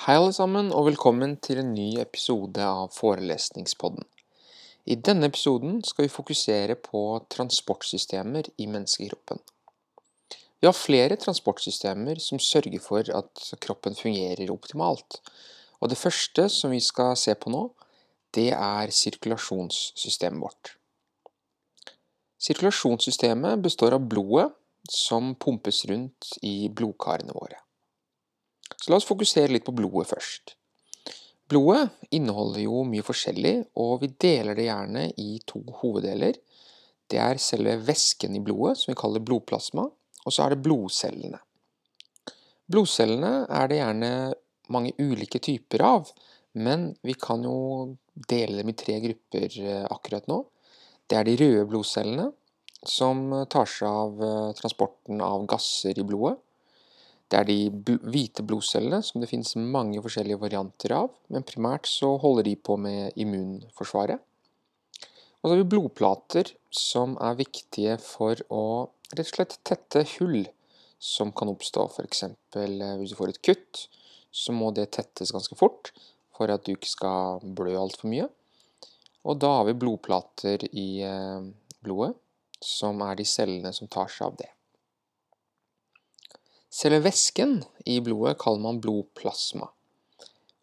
Hei alle sammen, og velkommen til en ny episode av Forelesningspodden. I denne episoden skal vi fokusere på transportsystemer i menneskekroppen. Vi har flere transportsystemer som sørger for at kroppen fungerer optimalt. Og det første som vi skal se på nå, det er sirkulasjonssystemet vårt. Sirkulasjonssystemet består av blodet som pumpes rundt i blodkarene våre. Så la oss fokusere litt på blodet først. Blodet inneholder jo mye forskjellig, og vi deler det gjerne i to hoveddeler. Det er selve væsken i blodet, som vi kaller blodplasma, og så er det blodcellene. Blodcellene er det gjerne mange ulike typer av, men vi kan jo dele dem i tre grupper eh, akkurat nå. Det er de røde blodcellene, som tar seg av eh, transporten av gasser i blodet. Det er de hvite blodcellene, som det finnes mange forskjellige varianter av, men primært så holder de på med immunforsvaret. Og så har vi blodplater, som er viktige for å rett og slett tette hull som kan oppstå. F.eks. Eh, hvis du får et kutt, så må det tettes ganske fort for at du ikke skal blø altfor mye. Og da har vi blodplater i eh, blodet, som er de cellene som tar seg av det. Selve væsken i blodet kaller man blodplasma.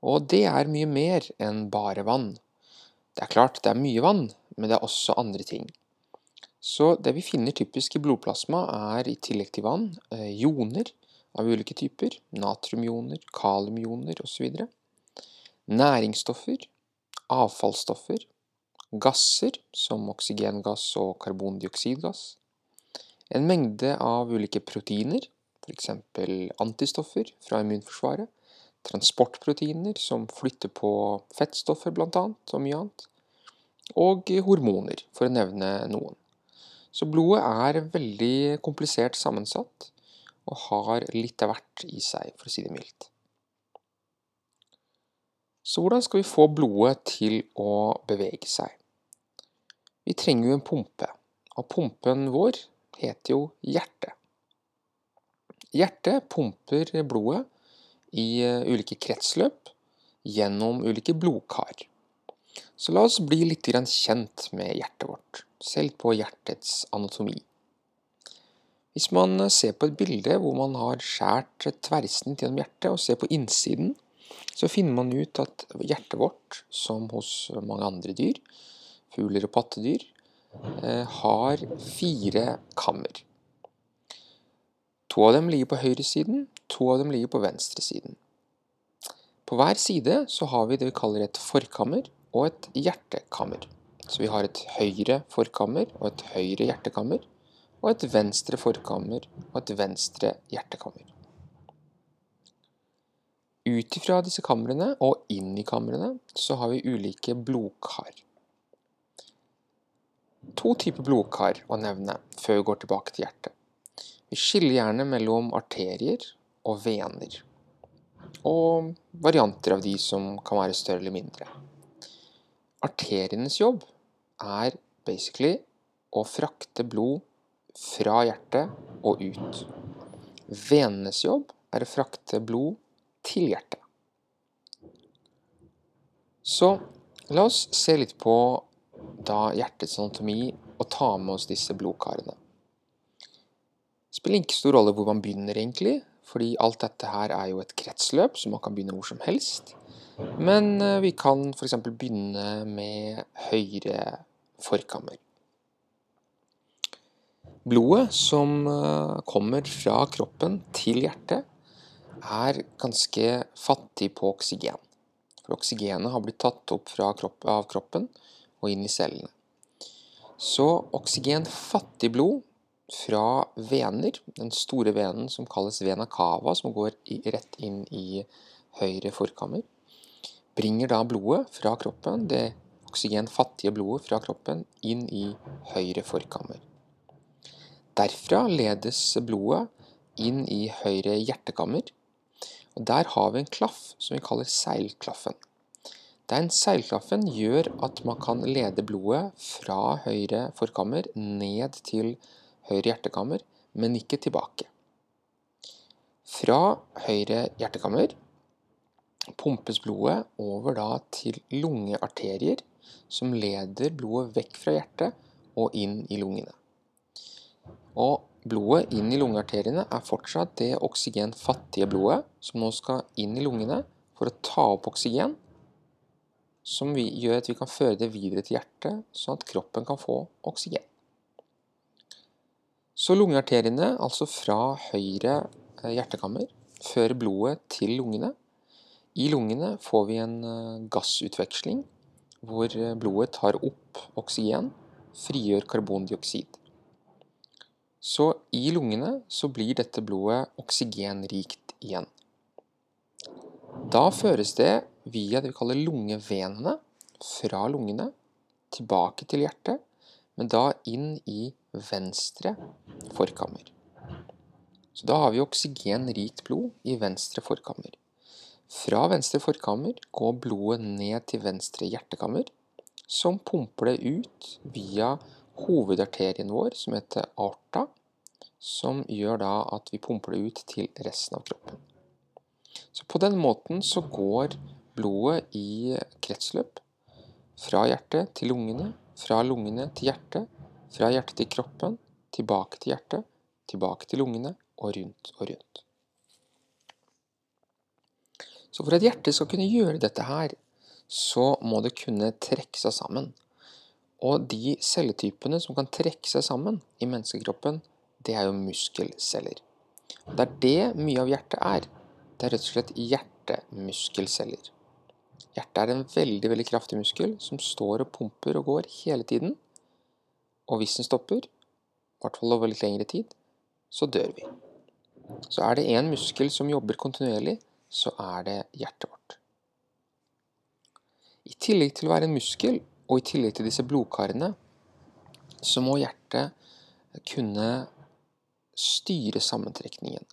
Og det er mye mer enn bare vann. Det er klart det er mye vann, men det er også andre ting. Så det vi finner typisk i blodplasma er i tillegg til vann, eh, joner av ulike typer. Natriumioner, kaliumioner osv. Næringsstoffer, avfallsstoffer, gasser som oksygengass og karbondioksidgass. En mengde av ulike proteiner, f.eks. antistoffer fra immunforsvaret, transportproteiner som flytter på fettstoffer bl.a., og mye annet, og hormoner, for å nevne noen. Så blodet er veldig komplisert sammensatt og har litt av hvert i seg, for å si det mildt. Så hvordan skal vi få blodet til å bevege seg? Vi trenger jo en pumpe, og pumpen vår heter jo hjerte. Hjertet pumper blodet i eh, ulike kretsløp gjennom ulike blodkar. Så la oss bli litt kjent med hjertet vårt. selv på hjertets anatomi. Hvis man eh, ser på et bilde hvor man har skåret tverrsnitt gjennom hjertet, og ser på innsiden, så finner man ut at hjertet vårt, som hos mange andre dyr, fugler og pattedyr, eh, har fire kammer. To av dem ligger på høyresiden, to av dem ligger på venstresiden. På hver side så har vi det vi kaller et forkammer og et hjertekammer. Så vi har et høyre forkammer og et høyre hjertekammer, og et venstre forkammer og et venstre hjertekammer. Ut ifra disse kamrene og inn i kamrene så har vi ulike blodkar. To typer blodkar å nevne før vi går tilbake til hjertet. Vi skiller gjerne mellom arterier og vener, og varianter av de som kan være større eller mindre. Arterienes jobb er basically å frakte blod fra hjertet og ut. Venenes jobb er å frakte blod til hjertet. Så la oss se litt på da hjertets anatomi og ta med oss disse blodkarene spiller ikke stor rolle hvor man begynner, egentlig. Fordi alt dette her er jo et kretsløp, så man kan begynne hvor som helst. Men eh, vi kan f.eks. begynne med høyre forkammer. Blodet som eh, kommer fra kroppen til hjertet, er ganske fattig på oksygen. For oksygenet har blitt tatt opp kropp, av kroppen og inn i cellene. Så oksygenfattig blod fra vener, den store venen som kalles vena cava, som går rett inn i høyre forkammer, bringer da blodet fra kroppen, det oksygenfattige blodet fra kroppen, inn i høyre forkammer. Derfra ledes blodet inn i høyre hjertekammer, og der har vi en klaff som vi kaller seilklaffen. Den seilklaffen gjør at man kan lede blodet fra høyre forkammer ned til høyre hjertekammer, men ikke tilbake. Fra høyre hjertekammer pumpes blodet over til lungearterier som leder blodet vekk fra hjertet og inn i lungene. Og blodet inn i lungearteriene er fortsatt det oksygenfattige blodet som nå skal inn i lungene for å ta opp oksygen, som gjør at vi kan føre det videre til hjertet, sånn at kroppen kan få oksygen. Så lungearteriene, altså fra høyre eh, hjertekammer, fører blodet til lungene. I lungene får vi en eh, gassutveksling hvor eh, blodet tar opp oksygen, frigjør karbondioksid. Så i lungene så blir dette blodet oksygenrikt igjen. Da føres det via det vi kaller lungevenene fra lungene tilbake til hjertet, men da inn i venstre forkammer. Så da har vi oksygenrikt blod i venstre forkammer. Fra venstre forkammer går blodet ned til venstre hjertekammer, som pumper det ut via hovedarterien vår, som heter arta, som gjør da at vi pumper det ut til resten av kroppen. Så på den måten så går blodet i kretsløp fra hjertet til lungene, fra lungene til hjertet, fra hjertet til kroppen, tilbake til hjertet, tilbake til lungene og rundt og rundt. Så for at hjertet skal kunne gjøre dette her, så må det kunne trekke seg sammen. Og de celletypene som kan trekke seg sammen i menneskekroppen, det er jo muskelceller. Det er det mye av hjertet er. Det er rett og slett hjertemuskelceller. Hjertet er en veldig veldig kraftig muskel som står og pumper og går hele tiden. Og hvis den stopper, i hvert fall over litt lengre tid, så dør vi. Så er det én muskel som jobber kontinuerlig, så er det hjertet vårt. I tillegg til å være en muskel, og i tillegg til disse blodkarene, så må hjertet kunne styre sammentrekningen.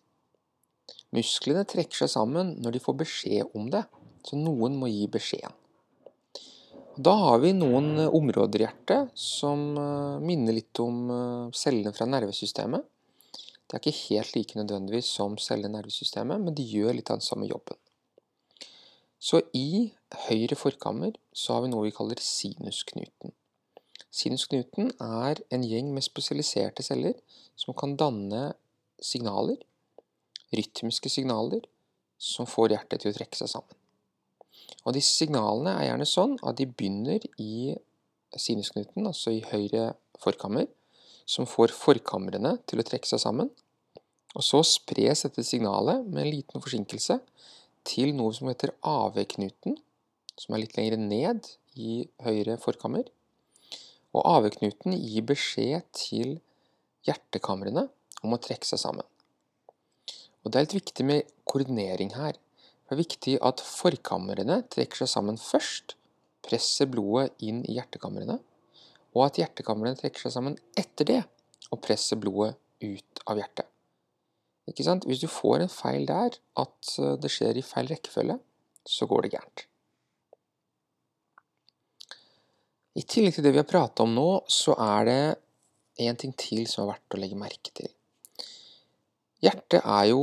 Musklene trekker seg sammen når de får beskjed om det, så noen må gi beskjeden. Da har vi noen eh, områder i hjertet som eh, minner litt om eh, cellene fra nervesystemet. Det er ikke helt like nødvendigvis som cellene i nervesystemet, men de gjør litt av den samme jobben. Så i høyre forkammer så har vi noe vi kaller sinusknuten. Sinusknuten er en gjeng med spesialiserte celler som kan danne signaler, rytmiske signaler, som får hjertet til å trekke seg sammen. Og disse signalene er gjerne sånn at de begynner i sinusknuten, altså i høyre forkammer, som får forkamrene til å trekke seg sammen. Og så spres dette signalet med en liten forsinkelse til noe som heter AV-knuten, som er litt lenger ned i høyre forkammer. Og AV-knuten gir beskjed til hjertekamrene om å trekke seg sammen. Og Det er litt viktig med koordinering her. Det er viktig at forkamrene trekker seg sammen først, presser blodet inn i hjertekamrene, og at hjertekamrene trekker seg sammen etter det og presser blodet ut av hjertet. Ikke sant? Hvis du får en feil der, at eh, det skjer i feil rekkefølge, så går det gærent. I tillegg til det vi har pratet om nå, så er det en ting til som er verdt å legge merke til. Hjertet er jo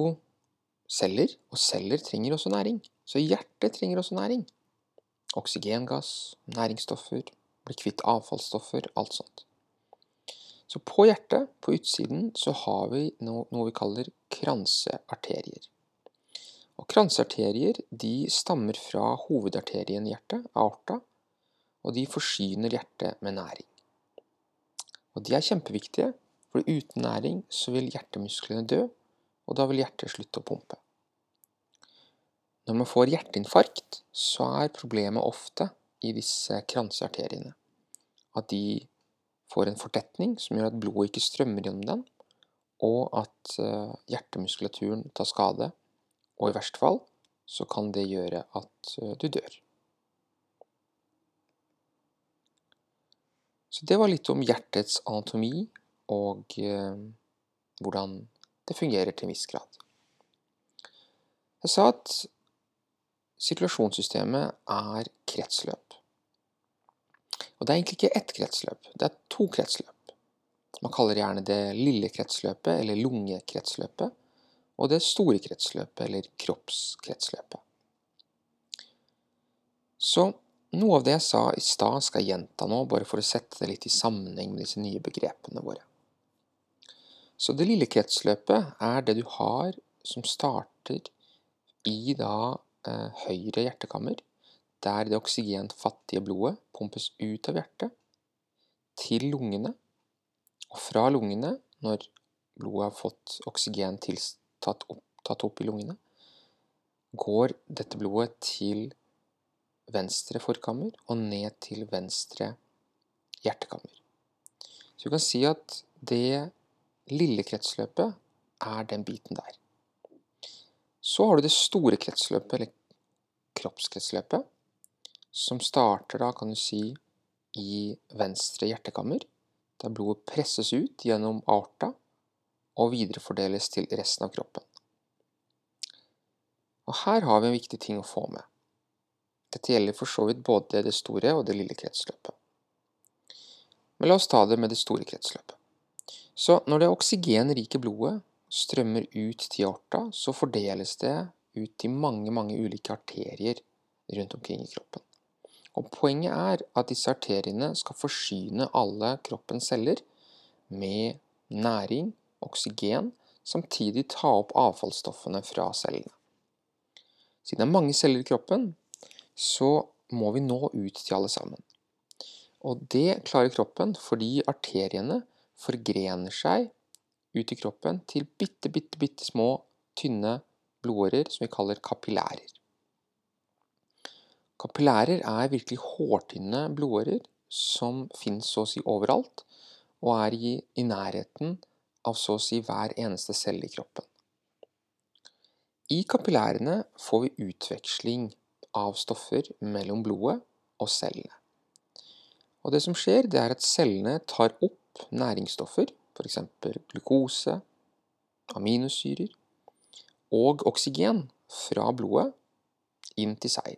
celler, og celler trenger også næring. Så hjertet trenger også næring. Oksygengass, næringsstoffer, bli kvitt avfallsstoffer, alt sånt. Så på hjertet, på utsiden, så har vi noe, noe vi kaller kransearterier. Og kransearterier de stammer fra hovedarterien i hjertet, aorta, og de forsyner hjertet med næring. Og de er kjempeviktige, for uten næring så vil hjertemusklene dø, og da vil hjertet slutte å pumpe. Når man får hjerteinfarkt, så er problemet ofte i disse kransearteriene at de får en fortetning som gjør at blodet ikke strømmer gjennom den, og at eh, hjertemuskulaturen tar skade, og i verste fall så kan det gjøre at eh, du dør. Så det var litt om hjertets anatomi og eh, hvordan det fungerer til en viss grad. Jeg sa at sirkulasjonssystemet er kretsløp. Og det er egentlig ikke ett kretsløp, det er to kretsløp. Man kaller gjerne det lille kretsløpet eller lungekretsløpet, og det store kretsløpet eller kroppskretsløpet. Så noe av det jeg sa i stad, skal jeg gjenta nå, bare for å sette det litt i sammenheng med disse nye begrepene våre. Så det lille kretsløpet er det du har som starter i da høyre hjertekammer, der det oksygenfattige blodet pumpes ut av hjertet til lungene, og fra lungene, når blodet har fått oksygen tatt opp, tatt opp i lungene, går dette blodet til venstre forkammer og ned til venstre hjertekammer. Så du kan si at det lille kretsløpet er den biten der. Så har du det store kretsløpet, eller kroppskretsløpet, som starter da, kan du si, i venstre hjertekammer, der blodet presses ut gjennom arta og viderefordeles til resten av kroppen. Og her har vi en viktig ting å få med. Dette gjelder for så vidt både det store og det lille kretsløpet. Men la oss ta det med det store kretsløpet. Så når det oksygenrike blodet strømmer ut til aorta, så fordeles det ut til mange, mange ulike arterier rundt omkring i kroppen. Og Poenget er at disse arteriene skal forsyne alle kroppens celler med næring, oksygen, samtidig ta opp avfallsstoffene fra cellene. Siden det er mange celler i kroppen, så må vi nå ut til alle sammen. Og det klarer kroppen fordi arteriene forgrener seg ut i kroppen til bitte, bitte, bitte små, tynne blodårer som vi kaller kapillærer. Kapillærer er virkelig hårtynne blodårer som finnes så å si overalt, og er i, i nærheten av så å si hver eneste celle i kroppen. I kapillærene får vi utveksling av stoffer mellom blodet og cellene. Og det som skjer, det er at cellene tar opp næringsstoffer, f.eks. glukose, aminosyrer og oksygen fra blodet inn til seg.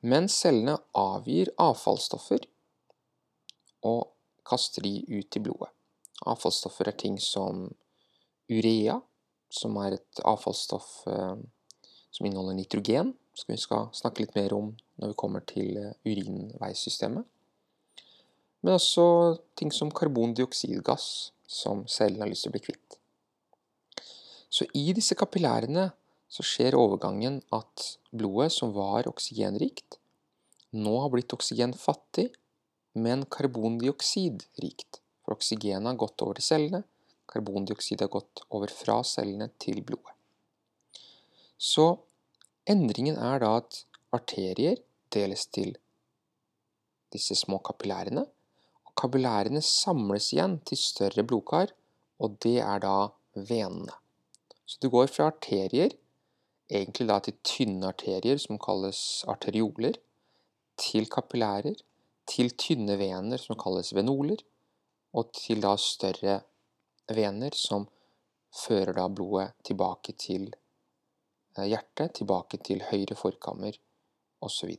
Men cellene avgir avfallsstoffer og kaster de ut i blodet. Avfallsstoffer er ting som urea, som er et avfallsstoff eh, som inneholder nitrogen, som vi skal snakke litt mer om når vi kommer til urinveissystemet. urinveisystemet. Men også ting som karbondioksidgass, som cellene har lyst til å bli kvitt. Så i disse kapillærene så skjer overgangen at blodet, som var oksygenrikt, nå har blitt oksygenfattig, men karbondioksidrikt. For oksygenet har gått over til cellene, Karbondioksid har gått over fra cellene til blodet. Så endringen er da at arterier deles til disse små kapillærene. Og Kapillærene samles igjen til større blodkar, og det er da venene. Så du går fra arterier, egentlig da til tynne arterier som kalles arterioler, til kapillærer, til tynne vener som kalles venoler, og til da større vener som fører da blodet tilbake til eh, hjertet, tilbake til høyre forkammer osv.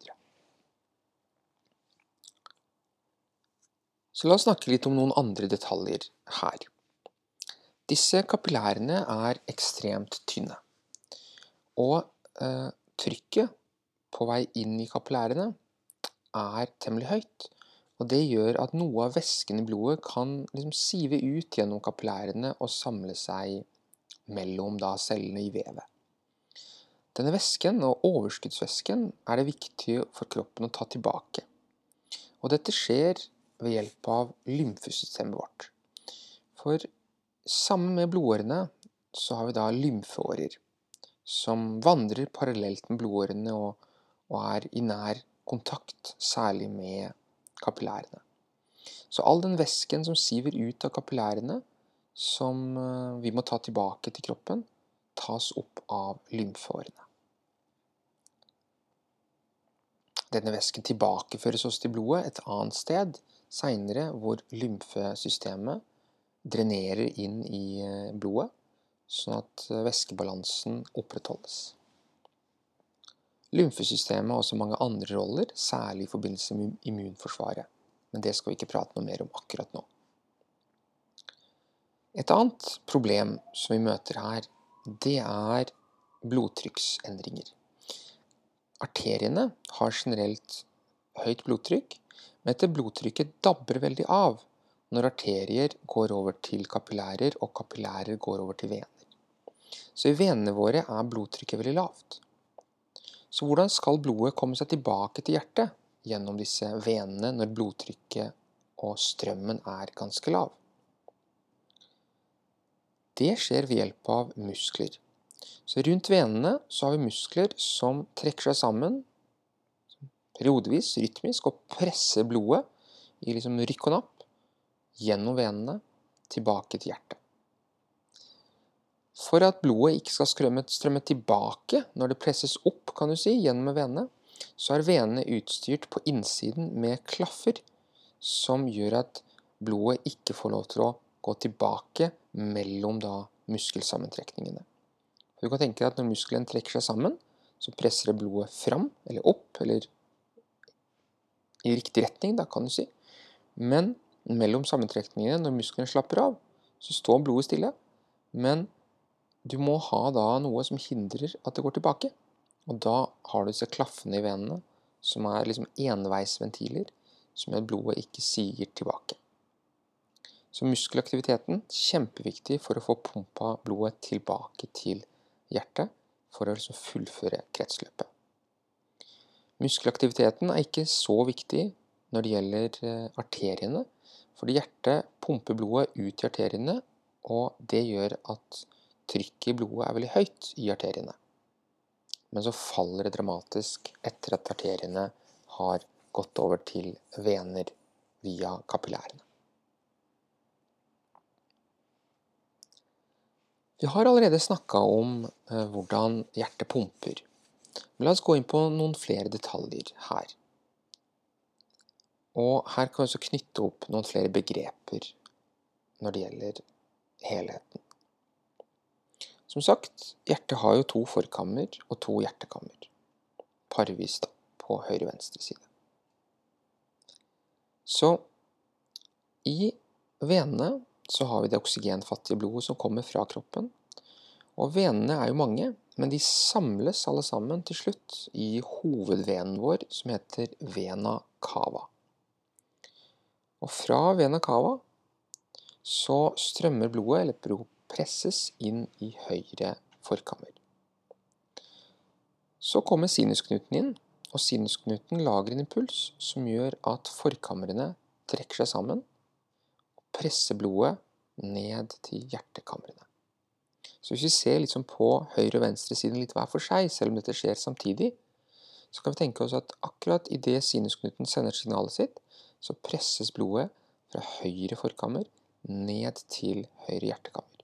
Så, la oss snakke litt om noen andre detaljer her. Disse kapillærene er ekstremt tynne. Og eh, trykket på vei inn i kapillærene er temmelig høyt. Og Det gjør at noe av væsken i blodet kan liksom sive ut gjennom kapillærene og samle seg mellom da cellene i vevet. Denne væsken, og overskuddsvæsken, er det viktig for kroppen å ta tilbake. Og dette skjer ved hjelp av lymfesystemet vårt. For sammen med blodårene så har vi da lymfeårer, som vandrer parallelt med blodårene og, og er i nær kontakt, særlig med kapillærene. Så all den væsken som siver ut av kapillærene, som eh, vi må ta tilbake til kroppen, tas opp av lymfeårene. Denne væsken tilbakeføres også til blodet et annet sted seinere, hvor lymfesystemet drenerer inn i eh, blodet, sånn at eh, væskebalansen opprettholdes. Lymfesystemet har også mange andre roller, særlig i forbindelse med immunforsvaret. Men det skal vi ikke prate noe mer om akkurat nå. Et annet problem som vi møter her, det er blodtrykksendringer. arteriene har generelt høyt blodtrykk, men dette blodtrykket dabber veldig av når arterier går over til kapillærer, og kapillærer går over til vener. Så i venene våre er blodtrykket veldig lavt. Så hvordan skal blodet komme seg tilbake til hjertet gjennom disse venene når blodtrykket og strømmen er ganske lav? Det skjer ved hjelp av muskler. Så rundt venene så har vi muskler som trekker seg sammen periodevis, rytmisk, og presser blodet i liksom rykk og napp gjennom venene tilbake til hjertet. For at blodet ikke skal strømme, strømme tilbake når det presses opp kan du si, gjennom venene, så er venene utstyrt på innsiden med klaffer som gjør at blodet ikke får lov til å gå tilbake mellom da muskelsammentrekningene. Du kan tenke deg at Når muskelen trekker seg sammen, så presser det blodet fram, eller opp, eller i riktig retning, da, kan du si. Men mellom sammentrekningene, når musklene slapper av, så står blodet stille. Men du må ha da noe som hindrer at det går tilbake. Og da har du disse klaffene i venene, som er liksom enveisventiler, som gjør at blodet ikke siger tilbake. Så muskelaktiviteten kjempeviktig for å få pumpa blodet tilbake til hjertet, for å liksom fullføre kretsløpet. Muskelaktiviteten er ikke så viktig når det gjelder eh, arteriene, fordi hjertet pumper blodet ut i arteriene, og det gjør at trykket i blodet er veldig høyt i arteriene. Men så faller det dramatisk etter at arteriene har gått over til vener via kapillærene. Vi har allerede snakka om eh, hvordan hjertet pumper. Men la oss gå inn på noen flere detaljer her. Og her kan vi også knytte opp noen flere begreper når det gjelder helheten. Som sagt, hjertet har jo to forkammer og to hjertekammer. Parvis da, på høyre-venstre side. Så i venene så har vi det oksygenfattige blodet som kommer fra kroppen. Og venene er jo mange, men de samles alle sammen til slutt i hovedvenen vår, som heter vena cava. Og fra vena cava så strømmer blodet, eller blod presses, inn i høyre forkammer. Så kommer sinusknuten inn, og sinusknuten lager en impuls som gjør at forkamrene trekker seg sammen og presser blodet ned til hjertekamrene. Så hvis vi ser liksom på høyre- og venstresiden litt hver for seg, selv om dette skjer samtidig, så kan vi tenke oss at akkurat idet sinusknuten sender signalet sitt, så presses blodet fra høyre forkammer ned til høyre hjertekammer.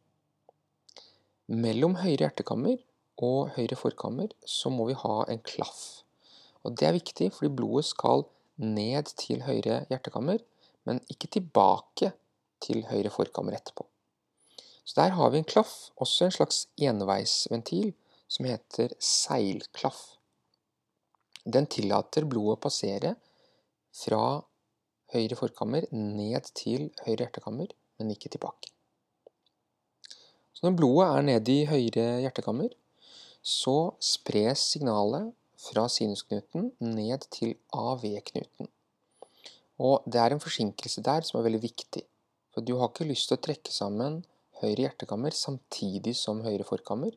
Mellom høyre hjertekammer og høyre forkammer så må vi ha en klaff. Og Det er viktig fordi blodet skal ned til høyre hjertekammer, men ikke tilbake til høyre forkammer etterpå. Så der har vi en klaff, også en slags enveisventil, som heter seilklaff. Den tillater blodet å passere fra høyre forkammer ned til høyre hjertekammer, men ikke tilbake. Så når blodet er nede i høyre hjertekammer, så spres signalet fra sinusknuten ned til AV-knuten. Og det er en forsinkelse der som er veldig viktig. For du har ikke lyst til å trekke sammen høyre hjertekammer samtidig som høyre forkammer,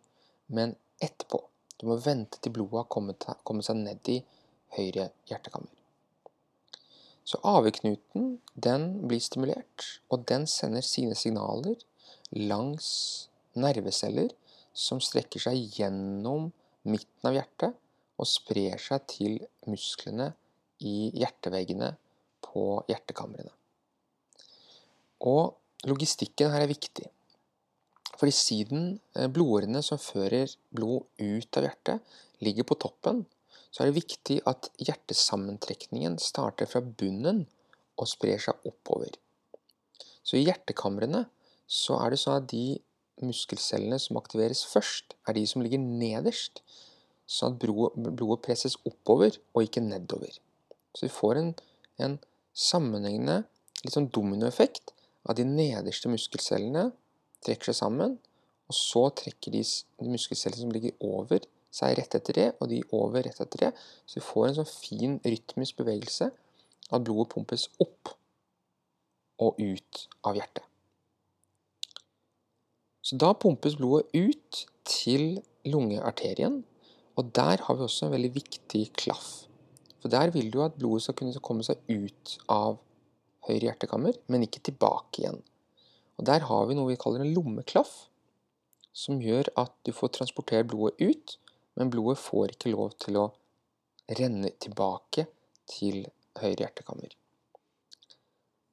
men etterpå. Du må vente til blodet har kommet, seg ned i høyre hjertekammer. Så AV-knuten blir stimulert, og den sender sine signaler langs nerveceller som strekker seg gjennom midten av hjertet og sprer seg til musklene i hjerteveggene på hjertekamrene. Og logistikken her er viktig. Fordi siden eh, blodårene som fører blod ut av hjertet, ligger på toppen, så er det viktig at hjertesammentrekningen starter fra bunnen og sprer seg oppover. Så i hjertekamrene så er det sånn at de muskelcellene som aktiveres først, er de som ligger nederst, sånn at blodet presses oppover og ikke nedover. Så vi får en, en sammenhengende, litt sånn dominoeffekt av de nederste muskelcellene trekker seg sammen, og så trekker de muskelcellene som ligger over, seg rett etter det, og de over rett etter det. Så vi får en sånn fin rytmisk bevegelse. At blodet pumpes opp og ut av hjertet. Så da pumpes blodet ut til lungearterien, og der har vi også en veldig viktig klaff. For der vil du at blodet skal kunne komme seg ut av høyre hjertekammer, men ikke tilbake igjen. Og Der har vi noe vi kaller en lommeklaff, som gjør at du får transportert blodet ut, men blodet får ikke lov til å renne tilbake til høyre hjertekammer.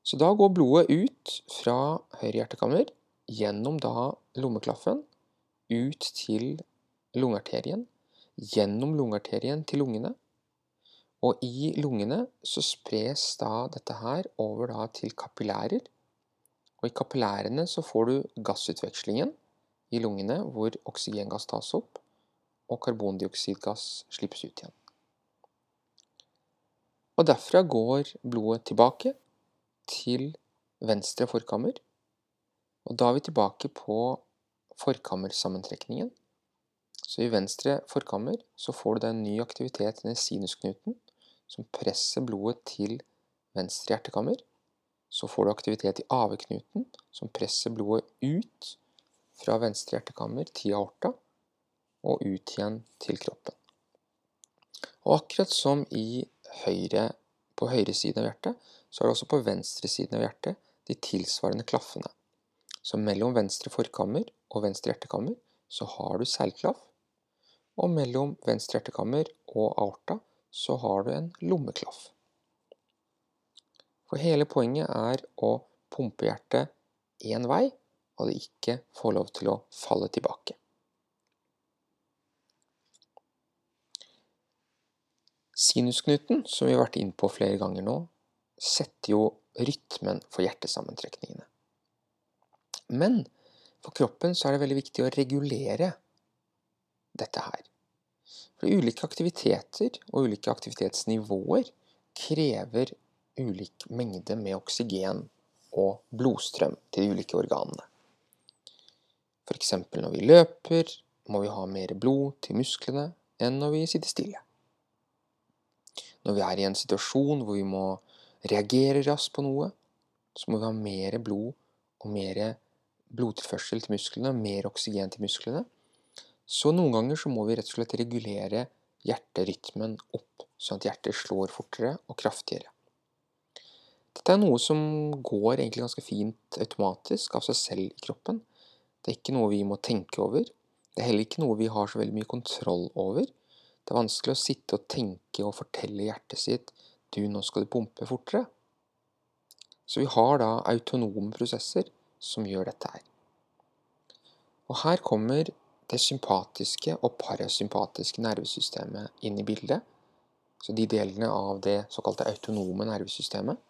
Så da går blodet ut fra høyre hjertekammer, gjennom da lommeklaffen, ut til lungearterien, gjennom lungearterien til lungene, og i lungene så spres da dette her over da til kapillærer. Og i kapillærene så får du gassutvekslingen i lungene hvor oksygengass tas opp, og karbondioksidgass slippes ut igjen. Og derfra går blodet tilbake til venstre forkammer. Og da er vi tilbake på forkammersammentrekningen. Så i venstre forkammer så får du da en ny aktivitet i sinusknuten som presser blodet til venstre hjertekammer. Så får du aktivitet i aveknuten, som presser blodet ut fra venstre hjertekammer til aorta, og ut igjen til kroppen. Og akkurat som høyre, på høyre side av hjertet, så er det også på venstre siden av hjertet de tilsvarende klaffene. Så mellom venstre forkammer og venstre hjertekammer så har du seilklaff, og mellom venstre hjertekammer og aorta så har du en lommeklaff. For hele poenget er å pumpe hjertet én vei, og det ikke får lov til å falle tilbake. Sinusknuten, som vi har vært inne på flere ganger nå, setter jo rytmen for hjertesammentrekningene. Men for kroppen så er det veldig viktig å regulere dette her. For ulike aktiviteter og ulike aktivitetsnivåer krever ulik mengde med oksygen og blodstrøm til de ulike organene. F.eks. når vi løper, må vi ha mer blod til musklene enn når vi sitter stille. Når vi er i en situasjon hvor vi må reagere raskt på noe, så må vi ha mer blod og mer blodtilførsel til musklene, mer oksygen til musklene, så noen ganger så må vi rett og slett regulere hjerterytmen opp, sånn at hjertet slår fortere og kraftigere. Dette er noe som går egentlig ganske fint automatisk av seg selv i kroppen. Det er ikke noe vi må tenke over. Det er heller ikke noe vi har så veldig mye kontroll over. Det er vanskelig å sitte og tenke og fortelle hjertet sitt du, nå skal du pumpe fortere. Så vi har da autonome prosesser som gjør dette her. Og her kommer det sympatiske og parasympatiske nervesystemet inn i bildet. Så de delene av det såkalte autonome nervesystemet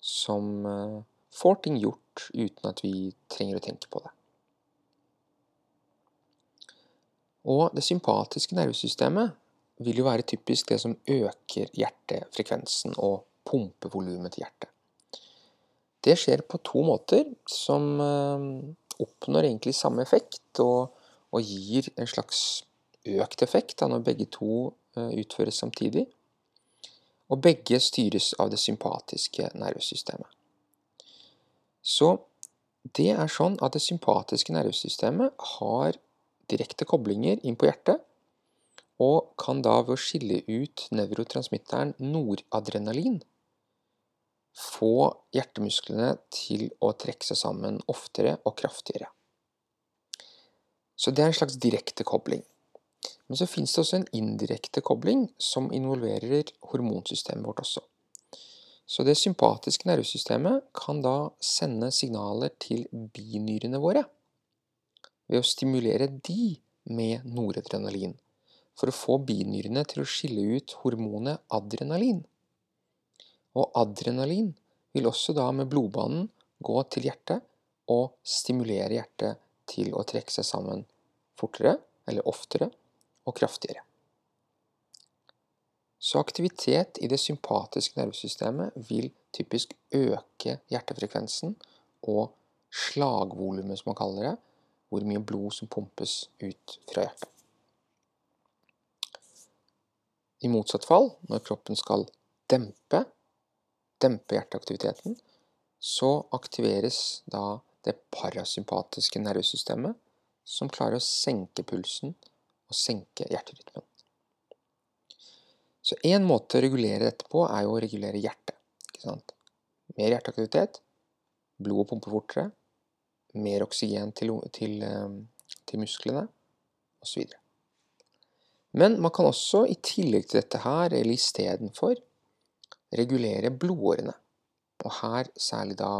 som eh, får ting gjort uten at vi trenger å tenke på det. Og det sympatiske nervesystemet vil jo være typisk det som øker hjertefrekvensen og pumpevolumet til hjertet. Det skjer på to måter, som eh, oppnår egentlig samme effekt. og og gir en slags økt effekt da, når begge to uh, utføres samtidig. Og begge styres av det sympatiske nervesystemet. Så det er sånn at det sympatiske nervesystemet har direkte koblinger inn på hjertet, og kan da ved å skille ut nevrotransmitteren noradrenalin få hjertemusklene til å trekke seg sammen oftere og kraftigere. Så det er en slags direkte kobling. Men så finnes det også en indirekte kobling som involverer hormonsystemet vårt også. Så det sympatiske nervesystemet kan da sende signaler til binyrene våre ved å stimulere de med noradrenalin, for å få binyrene til å skille ut hormonet adrenalin. Og adrenalin vil også da med blodbanen gå til hjertet og stimulere hjertet til å trekke seg sammen fortere eller oftere og kraftigere. Så aktivitet i det sympatiske nervesystemet vil typisk øke hjertefrekvensen og slagvolumet, som man kaller det, hvor mye blod som pumpes ut fra hjertet. I motsatt fall, når kroppen skal dempe, dempe hjerteaktiviteten, så aktiveres da det parasympatiske nervesystemet, som klarer å senke pulsen og senke hjerterytmen. Så én måte å regulere dette på, er jo å regulere hjertet. Mer hjerteaktivitet, blodet pumper fortere, mer oksygen til, til, eh, til musklene, osv. Men man kan også, i tillegg til dette her, eller istedenfor, regulere blodårene. Og her særlig da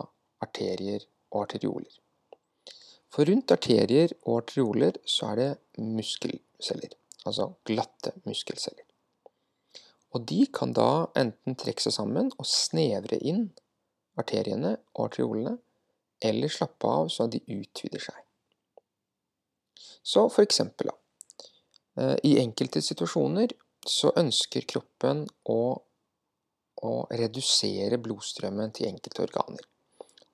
arterier og arterioler. For rundt arterier og arterioler så er det muskelceller, altså glatte muskelceller. Og de kan da enten trekke seg sammen og snevre inn arteriene og arteriolene, eller slappe av så de utvider seg. Så for eksempel, da. Eh, I enkelte situasjoner så ønsker kroppen å, å redusere blodstrømmen til enkelte organer.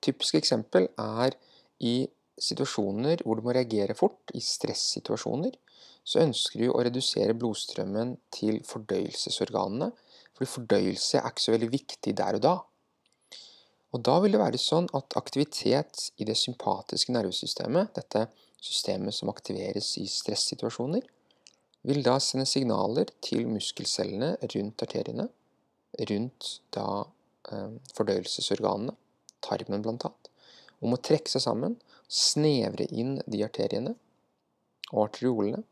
Typisk eksempel er i situasjoner hvor du må reagere fort, i stressituasjoner, så ønsker vi å redusere blodstrømmen til fordøyelsesorganene, fordi fordøyelse er ikke så veldig viktig der og da. Og da vil det være sånn at aktivitet i det sympatiske nervesystemet, dette systemet som aktiveres i stressituasjoner, vil da sende signaler til muskelcellene rundt arteriene, rundt da eh, fordøyelsesorganene, tarmen blant annet, om å trekke seg sammen, snevre inn de arteriene og arteriolene,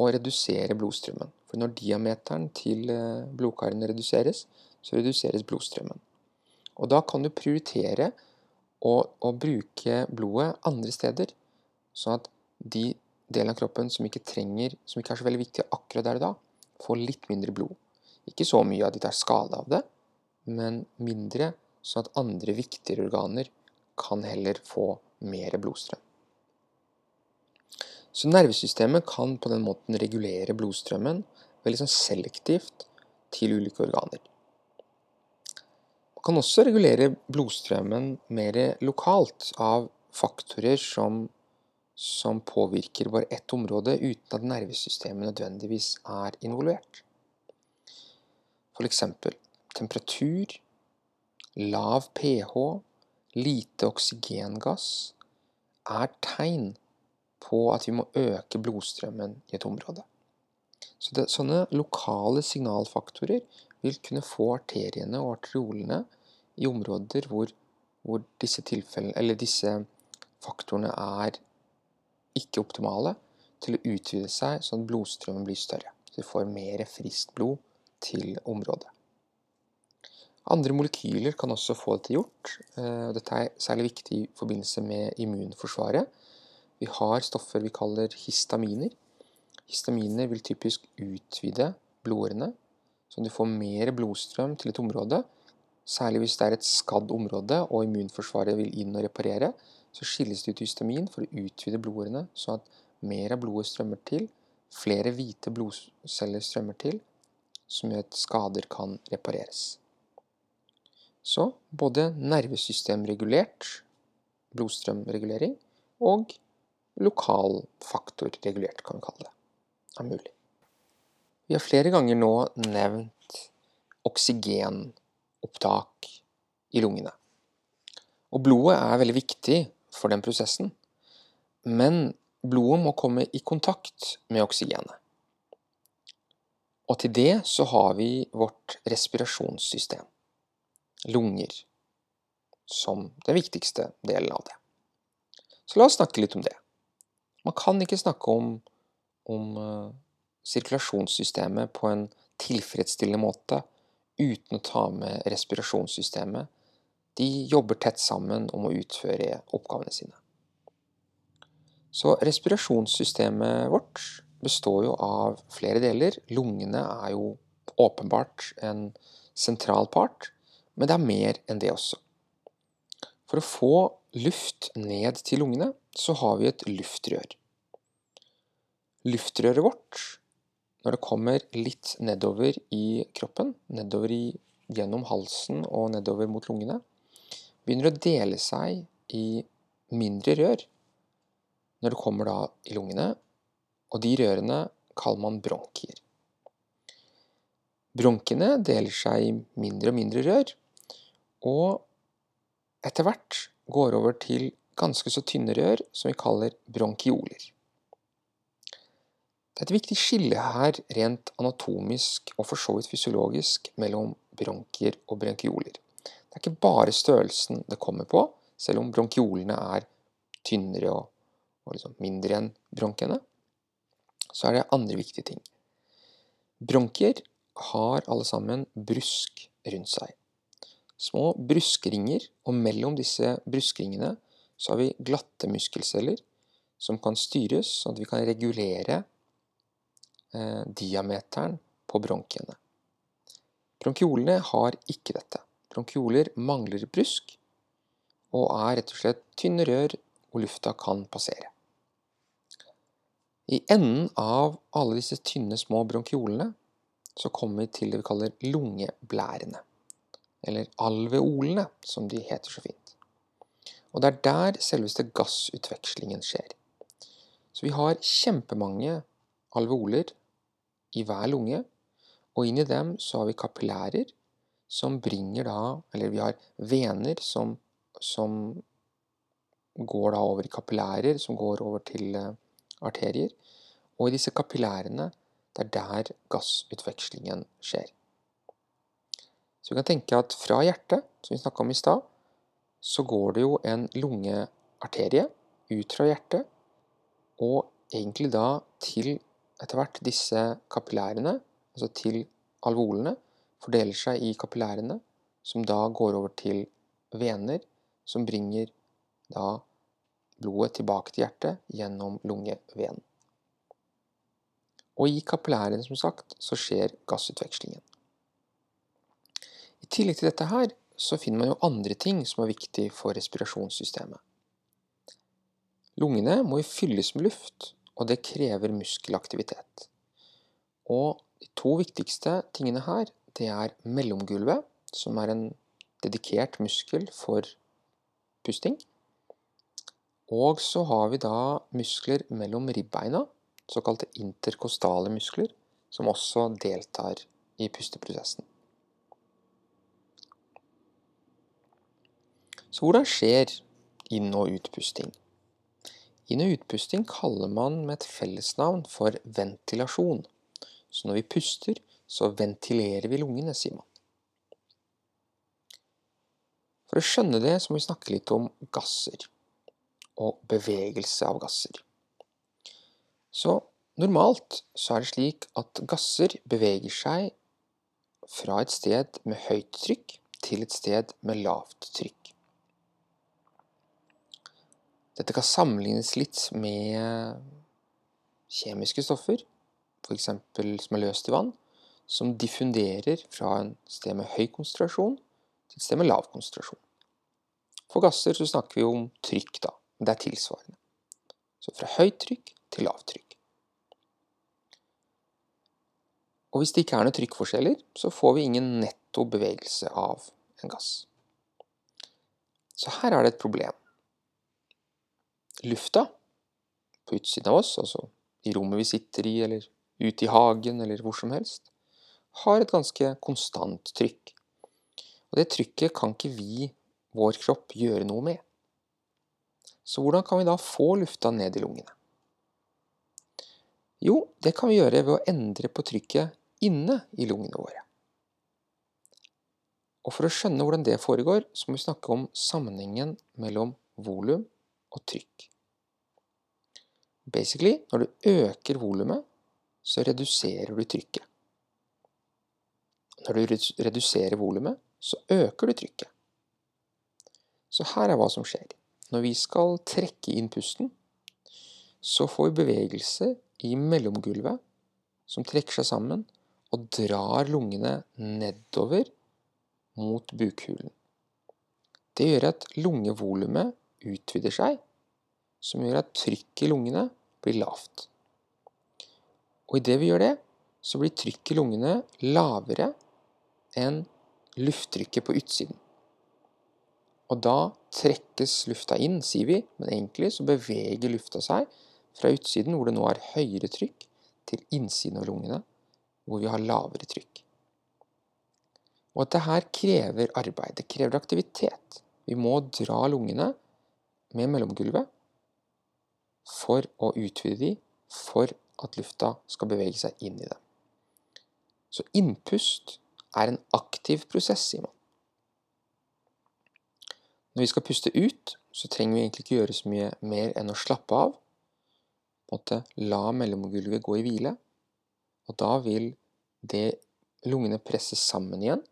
og redusere blodstrømmen. For når diameteren til eh, blodkarene reduseres, så reduseres blodstrømmen. Og da kan du prioritere å, å bruke blodet andre steder, sånn at de delene av kroppen som ikke trenger, som ikke er så veldig viktig akkurat der og da, får litt mindre blod. Ikke så mye at de tar skade av det, men mindre, sånn at andre viktigere organer kan heller få mer blodstrøm. Så nervesystemet kan på den måten regulere blodstrømmen veldig sånn selektivt til ulike organer. Man kan også regulere blodstrømmen mer lokalt av faktorer som som påvirker bare ett område uten at nervesystemet nødvendigvis er involvert. F.eks. temperatur, lav pH, lite oksygengass er tegn på at vi må øke blodstrømmen i et område. Så det, Sånne lokale signalfaktorer vil kunne få arteriene og arteriolene i områder hvor, hvor disse, disse faktorene er ikke optimale til å utvide seg sånn at blodstrømmen blir større. Så vi får mer friskt blod til området. Andre molekyler kan også få dette gjort. Eh, dette er særlig viktig i forbindelse med immunforsvaret. Vi har stoffer vi kaller histaminer. Histaminer vil typisk utvide blodårene, så du får mer blodstrøm til et område. Særlig hvis det er et skadd område og immunforsvaret vil inn og reparere, så skilles det ut histamin for å utvide blodårene, så at mer av blodet strømmer til, flere hvite blodceller strømmer til, som gjør at skader kan repareres. Så både nervesystemregulert blodstrømregulering og lokalfaktorregulert, kan vi kalle det, er mulig. Vi har flere ganger nå nevnt oksygenopptak i lungene. Og blodet er veldig viktig for den prosessen. Men blodet må komme i kontakt med oksygenet. Og til det så har vi vårt respirasjonssystem, lunger, som den viktigste delen av det. Så la oss snakke litt om det. Man kan ikke snakke om, om uh, sirkulasjonssystemet på en tilfredsstillende måte uten å ta med respirasjonssystemet de jobber tett sammen om å utføre oppgavene sine. Så respirasjonssystemet vårt består jo av flere deler. Lungene er jo åpenbart en sentral part, men det er mer enn det også. For å få luft ned til lungene, så har vi et luftrør. Luftrøret vårt, når det kommer litt nedover i kroppen, nedover i, gjennom halsen og nedover mot lungene, begynner å dele seg i mindre rør når det kommer da i lungene, og de rørene kaller man bronkier. Bronkene deler seg i mindre og mindre rør, og etter hvert går over til ganske så tynne rør som vi kaller bronkioler. Det er et viktig skille her rent anatomisk og for så vidt fysiologisk mellom bronkier og bronkioler. Det er ikke bare størrelsen det kommer på, selv om bronkiolene er tynnere og, og liksom mindre enn bronkiene. Så er det andre viktige ting. Bronkier har alle sammen brusk rundt seg. Små bruskringer, og mellom disse bruskringene så har vi glatte muskelceller som kan styres, sånn at vi kan regulere eh, diameteren på bronkiene. Bronkiolene har ikke dette. Bronkioler mangler brusk og er rett og slett tynne rør hvor lufta kan passere. I enden av alle disse tynne, små bronkiolene så kommer vi til det vi kaller lungeblærene. Eller alveolene, som de heter så fint. Og det er der selveste gassutvekslingen skjer. Så vi har kjempemange alveoler i hver lunge, og inni dem så har vi kapillærer som bringer da Eller vi har vener som, som går da over i kapillærer, som går over til uh, arterier. Og i disse kapillærene, det er der gassutvekslingen skjer. Så vi kan tenke at fra hjertet, som vi snakka om i stad, så går det jo en lungearterie ut fra hjertet, og egentlig da til etter hvert disse kapillærene, altså til alvolene, fordeler seg i kapillærene, som da går over til vener, som bringer da blodet tilbake til hjertet gjennom lungevenen. Og i kapillærene, som sagt, så skjer gassutvekslingen. I tillegg til dette her, så finner man jo andre ting som er viktig for respirasjonssystemet. Lungene må jo fylles med luft, og det krever muskelaktivitet. Og de to viktigste tingene her, det er mellomgulvet, som er en dedikert muskel for pusting. Og så har vi da muskler mellom ribbeina, såkalte interkostale muskler, som også deltar i pusteprosessen. Så hvordan skjer inn- og utpusting? Inn- og utpusting kaller man med et fellesnavn for ventilasjon. Så når vi puster, så ventilerer vi lungene, sier man. For å skjønne det, så må vi snakke litt om gasser og bevegelse av gasser. Så normalt så er det slik at gasser beveger seg fra et sted med høyt trykk til et sted med lavt trykk. Dette kan sammenlignes litt med kjemiske stoffer, f.eks. som er løst i vann, som diffunderer fra en sted med høy konsentrasjon til et sted med lav konsentrasjon. For gasser så snakker vi om trykk, da. Men det er tilsvarende. Så fra høyt trykk til lavt trykk. Og hvis det ikke er noen trykkforskjeller, så får vi ingen netto bevegelse av en gass. Så her er det et problem. Lufta på utsiden av oss, altså i rommet vi sitter i, eller ute i hagen, eller hvor som helst, har et ganske konstant trykk. Og det trykket kan ikke vi, vår kropp, gjøre noe med. Så hvordan kan vi da få lufta ned i lungene? Jo, det kan vi gjøre ved å endre på trykket inne i lungene våre. Og For å skjønne hvordan det foregår, så må vi snakke om sammenhengen mellom volum og trykk. Basically, når du øker volumet, så reduserer du trykket. Når du reduserer volumet, så øker du trykket. Så her er hva som skjer. Når vi skal trekke inn pusten, så får vi bevegelse i mellomgulvet som trekker seg sammen og drar lungene nedover mot bukhulen. Det gjør at lungevolumet utvider seg, som gjør at trykket i lungene blir lavt. Og idet vi gjør det, så blir trykket i lungene lavere enn lufttrykket på utsiden. Og da trekkes lufta inn, sier vi, men egentlig så beveger lufta seg fra utsiden, hvor det nå er høyere trykk, til innsiden av lungene, hvor vi har lavere trykk. Og at det her krever arbeid, det krever aktivitet. Vi må dra lungene med mellomgulvet for å utvide de, for at lufta skal bevege seg inn i dem. Så innpust er en aktiv prosess, sier man. Når vi skal puste ut, så trenger vi egentlig ikke gjøre så mye mer enn å slappe av. Måtte la mellomgulvet gå i hvile. Og da vil det lungene presses sammen igjen.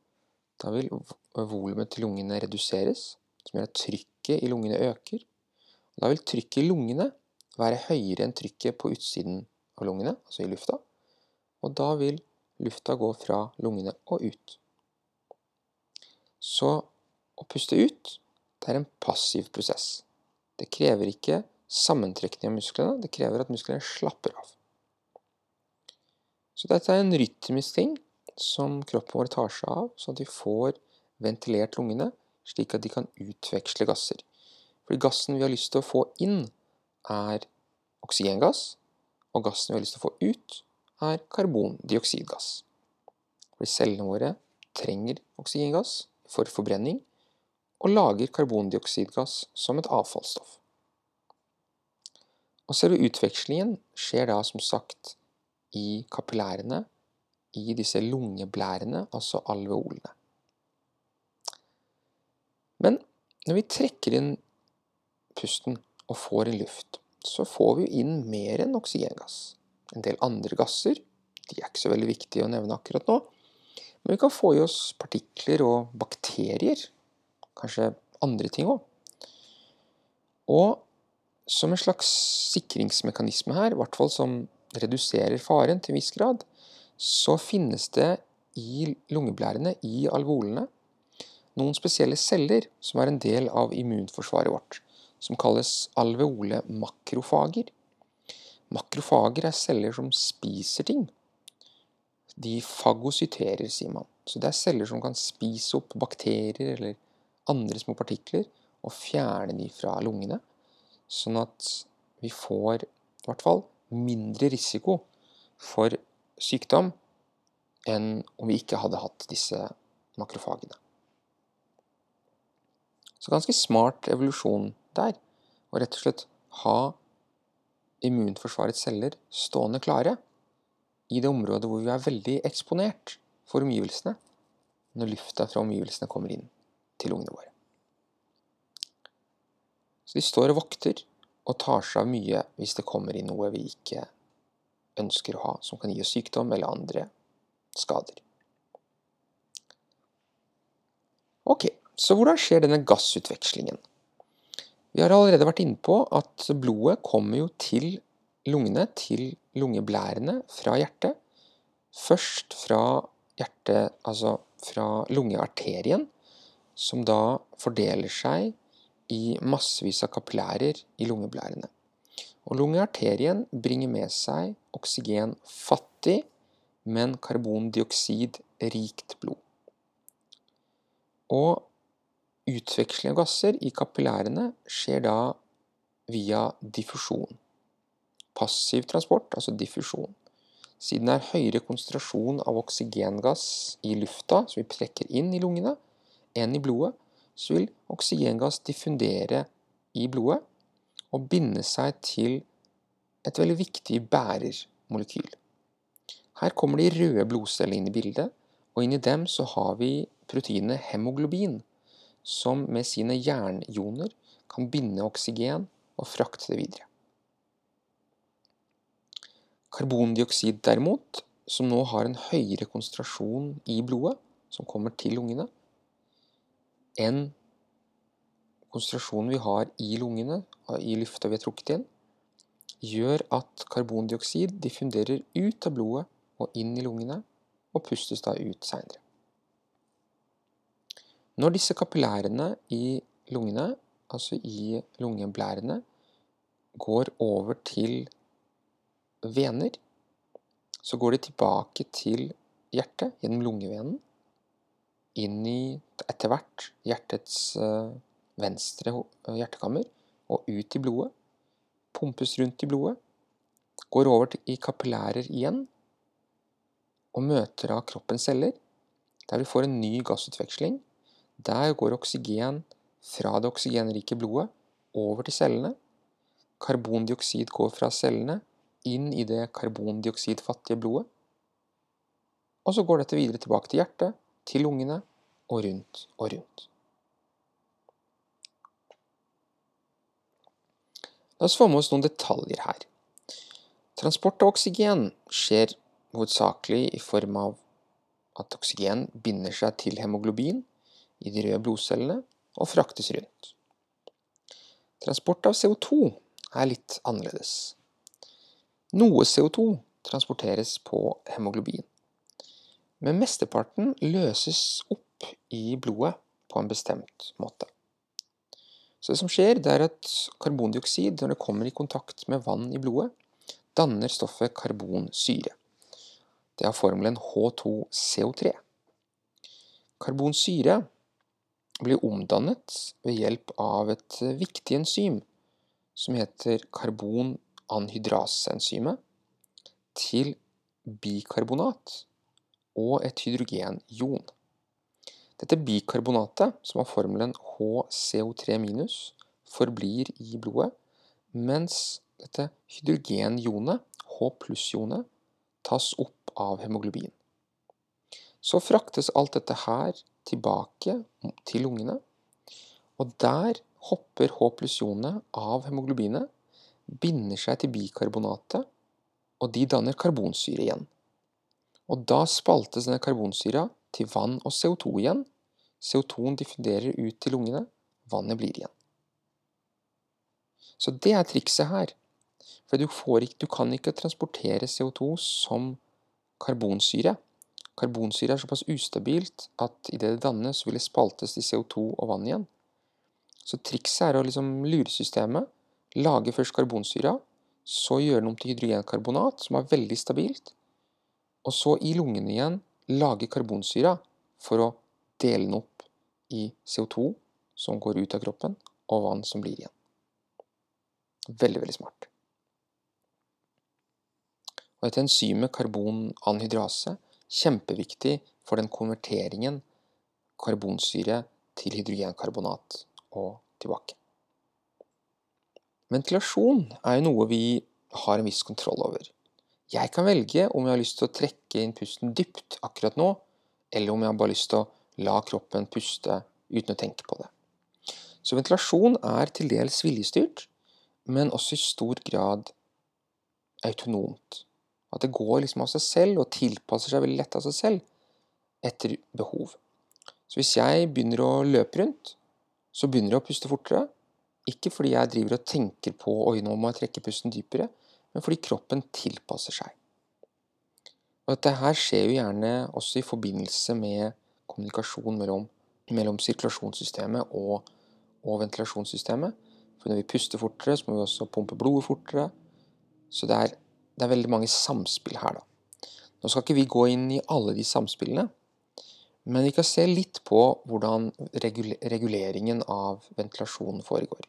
Da vil volumet til lungene reduseres, som gjør at trykket i lungene øker. Og da vil trykket i lungene være høyere enn trykket på utsiden av lungene, altså i lufta. Og da vil lufta gå fra lungene og ut. Så å puste ut, det er en passiv prosess. Det krever ikke sammentrekning av musklene, det krever at musklene slapper av. Så dette er en rytmisk ting som kroppen vår tar seg av, sånn at vi får ventilert lungene, slik at de kan utveksle gasser. Fordi gassen vi har lyst til å få inn, er oksygengass, og gassen vi har lyst til å få ut, er karbondioksidgass. Fordi cellene våre trenger oksygengass for forbrenning, og lager karbondioksidgass som et avfallsstoff. Og selve utvekslingen skjer da som sagt i kapillærene, i disse lungeblærene, altså alveolene. Men når vi trekker inn pusten og får inn luft, så får vi inn mer enn oksygengass. En del andre gasser, de er ikke så veldig viktige å nevne akkurat nå, men vi kan få i oss partikler og bakterier, kanskje andre ting òg. Og som en slags sikringsmekanisme her, i hvert fall som reduserer faren til en viss grad, så finnes det i lungeblærene, i alveolene, noen spesielle celler som er en del av immunforsvaret vårt som kalles alveole makrofager. Makrofager er celler som spiser ting. De fagocyterer, sier man. Så det er celler som kan spise opp bakterier eller andre små partikler og fjerne de fra lungene, sånn at vi får i hvert fall mindre risiko for sykdom enn om vi ikke hadde hatt disse makrofagene. Så ganske smart evolusjon der, og rett og slett ha immunforsvarets celler stående klare i det området hvor vi er veldig eksponert for omgivelsene når lufta fra omgivelsene kommer inn til lungene våre. Så de står og vokter og tar seg av mye hvis det kommer inn noe vi ikke ønsker å ha, som kan gi oss sykdom eller andre skader. Ok, så hvordan skjer denne gassutvekslingen? Vi har allerede vært inne på at blodet kommer jo til lungene, til lungeblærene, fra hjertet. Først fra hjertet, altså fra lungearterien, som da fordeler seg i massevis av kapillærer i lungeblærene. Og lungearterien bringer med seg oksygenfattig, men karbondioksidrikt blod. Og Utveksling av gasser i kapillærene skjer da via diffusjon. Passiv transport, altså diffusjon. Siden det er høyere konsentrasjon av oksygengass i lufta som vi trekker inn i lungene, enn i blodet, så vil oksygengass diffundere i blodet og binde seg til et veldig viktig bærermolekyl. Her kommer de røde blodcellene inn i bildet, og inni dem så har vi proteinet hemoglobin, som med sine jernioner kan binde oksygen og frakte det videre. Karbondioksid derimot, som nå har en høyere konsentrasjon i blodet, som kommer til lungene, enn konsentrasjonen vi har i lungene, i lufta vi har trukket inn, gjør at karbondioksid diffunderer ut av blodet og inn i lungene, og pustes da ut seinere. Når disse kapillærene i lungene, altså i lungeblærene, går over til vener, så går de tilbake til hjertet gjennom lungevenen, inn i etter hvert hjertets uh, venstre hjertekammer og ut i blodet. Pumpes rundt i blodet. Går over i kapillærer igjen og møter av kroppens celler der vi får en ny gassutveksling. Der går oksygen fra det oksygenrike blodet over til cellene. Karbondioksid går fra cellene inn i det karbondioksidfattige blodet. Og så går dette videre tilbake til hjertet, til lungene og rundt og rundt. La oss få med oss noen detaljer her. Transport av oksygen skjer hovedsakelig i form av at oksygen binder seg til hemoglobin i de røde blodcellene og fraktes rundt. Transport av CO2 er litt annerledes. Noe CO2 transporteres på hemoglobin, men mesteparten løses opp i blodet på en bestemt måte. Så det som skjer, det er at karbondioksid, når det kommer i kontakt med vann i blodet, danner stoffet karbonsyre. Det har formelen H2CO3. Karbonsyre blir omdannet ved hjelp av et viktig enzym som heter karbonanhydraseenzymet, til bikarbonat og et hydrogenion. Dette bikarbonatet, som har formelen HCO3 forblir i blodet, mens dette hydrogenionet, H pluss-ionet, tas opp av hemoglobin. Så fraktes alt dette her tilbake til lungene, og der hopper H pluss-ionet av hemoglobinet, binder seg til bikarbonatet, og de danner karbonsyre igjen. Og da spaltes denne karbonsyra til vann og CO2 igjen. CO2-en diffunderer ut til lungene, vannet blir igjen. Så det er trikset her. For du, ikke, du kan ikke transportere CO2 som karbonsyre. Karbonsyre er såpass ustabilt at idet det dannes, vil det spaltes til CO2 og vann igjen. Så trikset er å liksom lure systemet, lage først karbonsyra, så gjøre den om til hydrogenkarbonat, som er veldig stabilt, og så i lungene igjen lage karbonsyra for å dele den opp i CO2, som går ut av kroppen, og vann som blir igjen. Veldig, veldig smart. Og dette enzymet karbonanhydrase kjempeviktig for den konverteringen karbonsyre til hydrogenkarbonat og tilbake. Ventilasjon er jo noe vi har en viss kontroll over. Jeg kan velge om jeg har lyst til å trekke inn pusten dypt akkurat nå, eller om jeg har bare lyst til å la kroppen puste uten å tenke på det. Så ventilasjon er til dels viljestyrt, men også i stor grad autonomt. At det går liksom av seg selv, og tilpasser seg veldig lett av seg selv etter behov. Så hvis jeg begynner å løpe rundt, så begynner jeg å puste fortere. Ikke fordi jeg driver og tenker på oi, nå må jeg trekke pusten dypere, men fordi kroppen tilpasser seg. Og dette her skjer jo gjerne også i forbindelse med kommunikasjon mellom, mellom sirkulasjonssystemet og, og, ventilasjonssystemet. For når vi puster fortere, så må vi også pumpe blodet fortere. Så det er det er veldig mange samspill her, da. Nå skal ikke vi gå inn i alle de samspillene, men vi kan se litt på hvordan reguleringen av ventilasjonen foregår.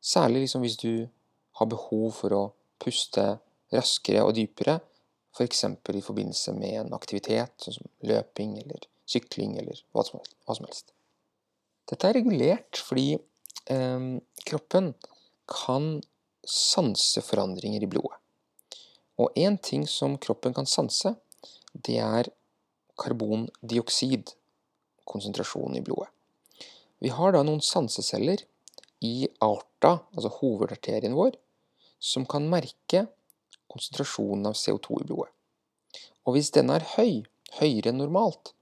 Særlig liksom hvis du har behov for å puste raskere og dypere, f.eks. For i forbindelse med en aktivitet, sånn som løping eller sykling eller hva som helst. Dette er regulert fordi eh, kroppen kan sanse forandringer i blodet. Og én ting som kroppen kan sanse, det er karbondioksid, konsentrasjonen i blodet. Vi har da noen sanseceller i aorta, altså hovedarterien vår, som kan merke konsentrasjonen av CO2 i blodet. Og hvis denne er høy, høyere enn normalt,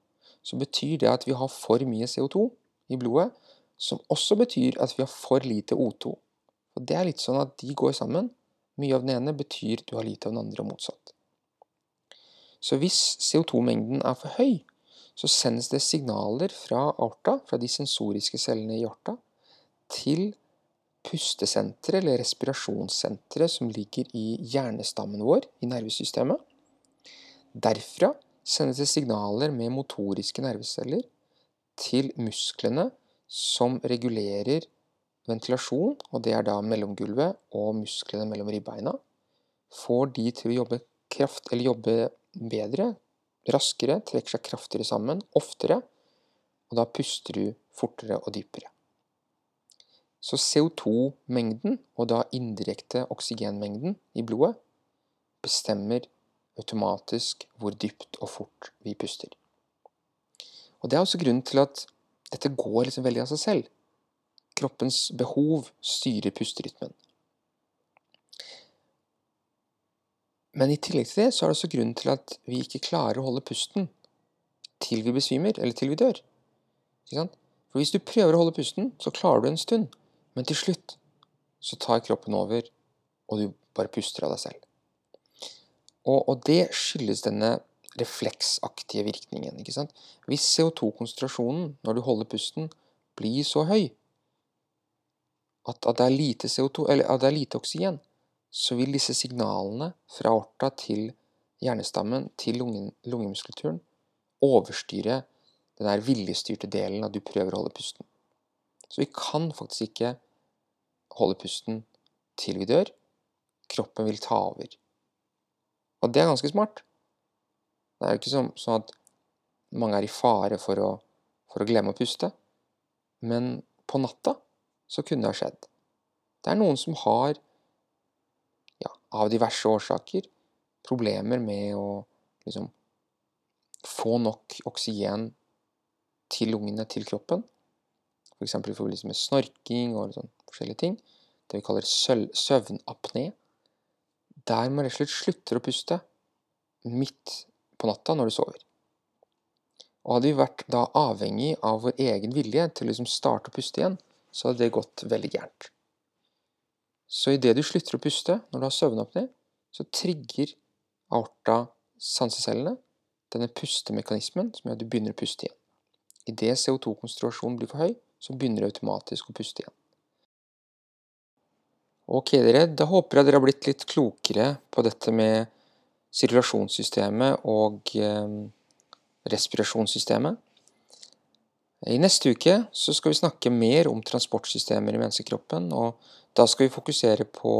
så betyr det at vi har for mye CO2 i blodet, som også betyr at vi har for lite O2. Og Det er litt sånn at de går sammen. Mye av den ene betyr du har lite av den andre, og motsatt. Så hvis CO2-mengden er for høy, så sendes det signaler fra aorta, fra de sensoriske cellene i aorta, til pustesenteret eller respirasjonssenteret som ligger i hjernestammen vår, i nervesystemet. Derfra sendes det signaler med motoriske nerveceller til musklene som regulerer ventilasjon, og det er da mellomgulvet og musklene mellom ribbeina, får de til å jobbe kraft, jobbe bedre, raskere, trekker seg kraftigere sammen, oftere, og da puster du fortere og dypere. Så CO2-mengden, og da indirekte oksygenmengden i blodet, bestemmer automatisk hvor dypt og fort vi puster. Og Det er også grunnen til at dette går liksom veldig av seg selv. Kroppens behov styrer pusterytmen. Men i tillegg til det så er det også grunnen til at vi ikke klarer å holde pusten til vi besvimer, eller til vi dør. For hvis du prøver å holde pusten, så klarer du en stund. Men til slutt så tar kroppen over, og du bare puster av deg selv. Og, og det skyldes denne refleksaktige virkningen. Hvis CO2-konsentrasjonen når du holder pusten, blir så høy at, at, det er lite CO2, eller at det er lite oksygen, så vil disse signalene fra aorta til hjernestammen til lungen, lungemuskulaturen overstyre den der viljestyrte delen av du prøver å holde pusten. Så vi kan faktisk ikke holde pusten til vi dør. Kroppen vil ta over. Og det er ganske smart. Det er jo ikke sånn at mange er i fare for å, for å glemme å puste. Men på natta så kunne det ha skjedd. Det er noen som har av diverse årsaker problemer med å liksom få nok oksygen til lungene, til kroppen. F.eks. I forbindelse med snorking og sånn forskjellige ting. Det vi kaller søvnapné. Der man rett og slett slutter å puste midt på natta når du sover. Og hadde vi vært da avhengig av vår egen vilje til å liksom starte å puste igjen, så hadde det gått veldig gærent. Så idet du slutter å puste når du har søvnapné, så trigger aorta sansecellene, denne pustemekanismen som gjør at du begynner å puste igjen. Idet CO2-konsentrasjonen blir for høy, så begynner du automatisk å puste igjen. Ok, dere. Da håper jeg dere har blitt litt klokere på dette med sirkulasjonssystemet og eh, respirasjonssystemet. I neste uke skal vi snakke mer om transportsystemer i menneskekroppen, og da skal vi fokusere på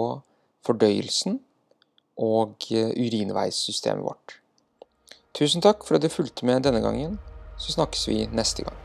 fordøyelsen og eh, urinveissystemet vårt. Tusen takk for at du fulgte med denne gangen. Så snakkes vi neste gang.